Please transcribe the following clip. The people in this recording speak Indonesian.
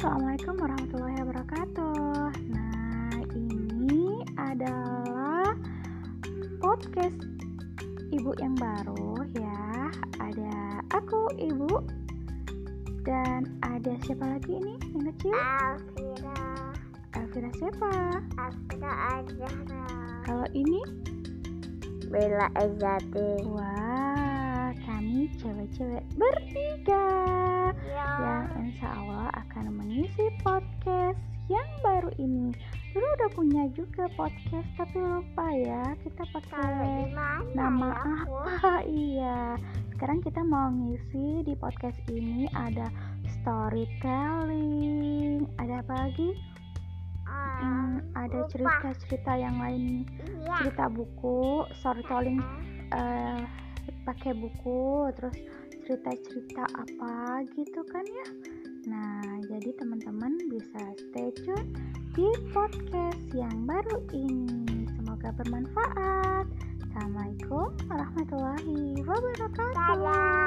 Assalamualaikum warahmatullahi wabarakatuh. Nah, ini adalah podcast ibu yang baru ya. Ada aku ibu dan ada siapa lagi ini yang kecil? Alvira. Alvira siapa? Alvira aja. Kalau ini? Bella Ezati. Wah, kami cewek-cewek bertiga. Ya. Yang insya Allah mengisi podcast yang baru ini. Dulu udah punya juga podcast tapi lupa ya kita pakai nama ya, apa? Iya. Sekarang kita mau ngisi di podcast ini ada storytelling ada apa lagi? Hmm, ada cerita-cerita yang lain. Iya. cerita buku storytelling eh pakai buku terus cerita-cerita apa gitu kan ya jadi teman-teman bisa stay tune di podcast yang baru ini. Semoga bermanfaat. Assalamualaikum warahmatullahi wabarakatuh.